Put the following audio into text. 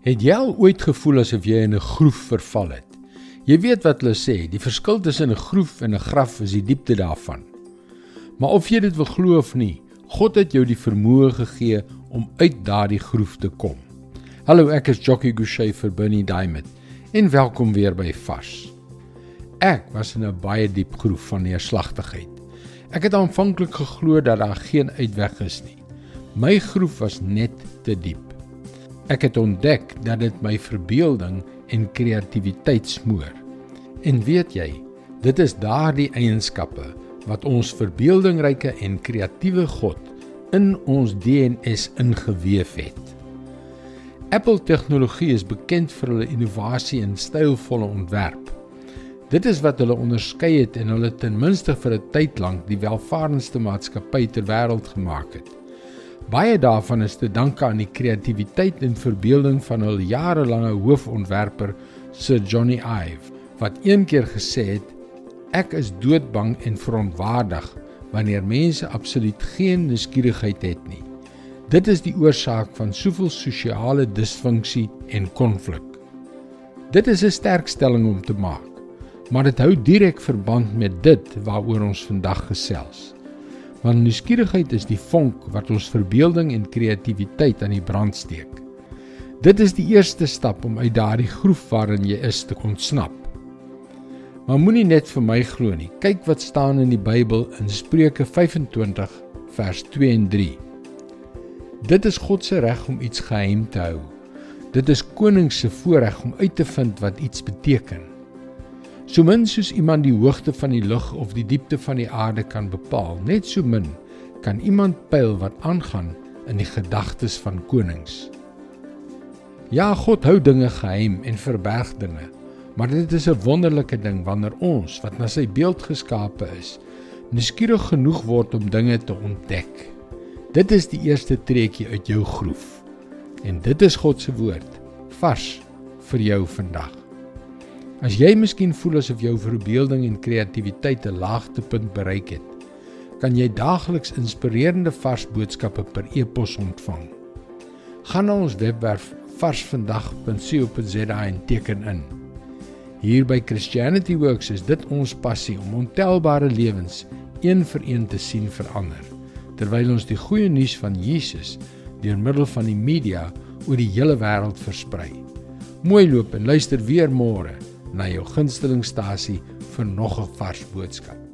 Het jy al ooit gevoel asof jy in 'n groef verval het? Jy weet wat hulle sê, die verskil tussen 'n groef en 'n graf is die diepte daarvan. Maar of jy dit wil glo of nie, God het jou die vermoë gegee om uit daardie groef te kom. Hallo, ek is Jockey Gouchee vir Bernie Diamond en welkom weer by Vars. Ek was in 'n baie diep groef van neerslagtigheid. Ek het aanvanklik geglo dat daar geen uitweg is nie. My groef was net te diep. Ek het ontdek dat dit my verbeelding en kreatiwiteit smoor. En weet jy, dit is daardie eienskappe wat ons verbeeldingryke en kreatiewe God in ons DNS ingeweef het. Apple tegnologie is bekend vir hulle innovasie en stylvolle ontwerp. Dit is wat hulle onderskei het en hulle ten minste vir 'n tyd lank die welvarendste maatskappy ter wêreld gemaak het. Baie daarvan is te danke aan die kreatiwiteit en verbeelding van hul jarelange hoofontwerper Sir Johnny Ive wat eendag gesê het ek is doodbang en verontwaardig wanneer mense absoluut geen nuuskierigheid het nie. Dit is die oorsaak van soveel sosiale disfunksie en konflik. Dit is 'n sterk stelling om te maak, maar dit hou direk verband met dit waaroor ons vandag gesels. Want nuuskierigheid is die vonk wat ons verbeelding en kreatiwiteit aan die brand steek. Dit is die eerste stap om uit daardie groef waarin jy is te ontsnap. Maar moenie net vir my glo nie. Kyk wat staan in die Bybel in Spreuke 25 vers 2 en 3. Dit is God se reg om iets geheim te hou. Dit is koning se voorreg om uit te vind wat iets beteken. So min soos iemand die hoogte van die lug of die diepte van die aarde kan bepaal, net so min kan iemand pyl wat aangaan in die gedagtes van konings. Ja, God hou dinge geheim en verberg dinge, maar dit is 'n wonderlike ding wanneer ons wat na sy beeld geskape is, nuuskierig genoeg word om dinge te ontdek. Dit is die eerste treukie uit jou groef. En dit is God se woord vars vir jou vandag. As jy miskien voel asof jou verbeelding en kreatiwiteit 'n laagtepunt bereik het, kan jy daagliks inspirerende vars boodskappe per e-pos ontvang. Gaan na ons webwerf varsvandag.co.za en teken in. Hier by Christianity Works is dit ons passie om ontelbare lewens een vir een te sien verander terwyl ons die goeie nuus van Jesus deur middel van die media oor die hele wêreld versprei. Mooi loop en luister weer môre na jou gunstelingstasie vir nog 'n vars boodskap.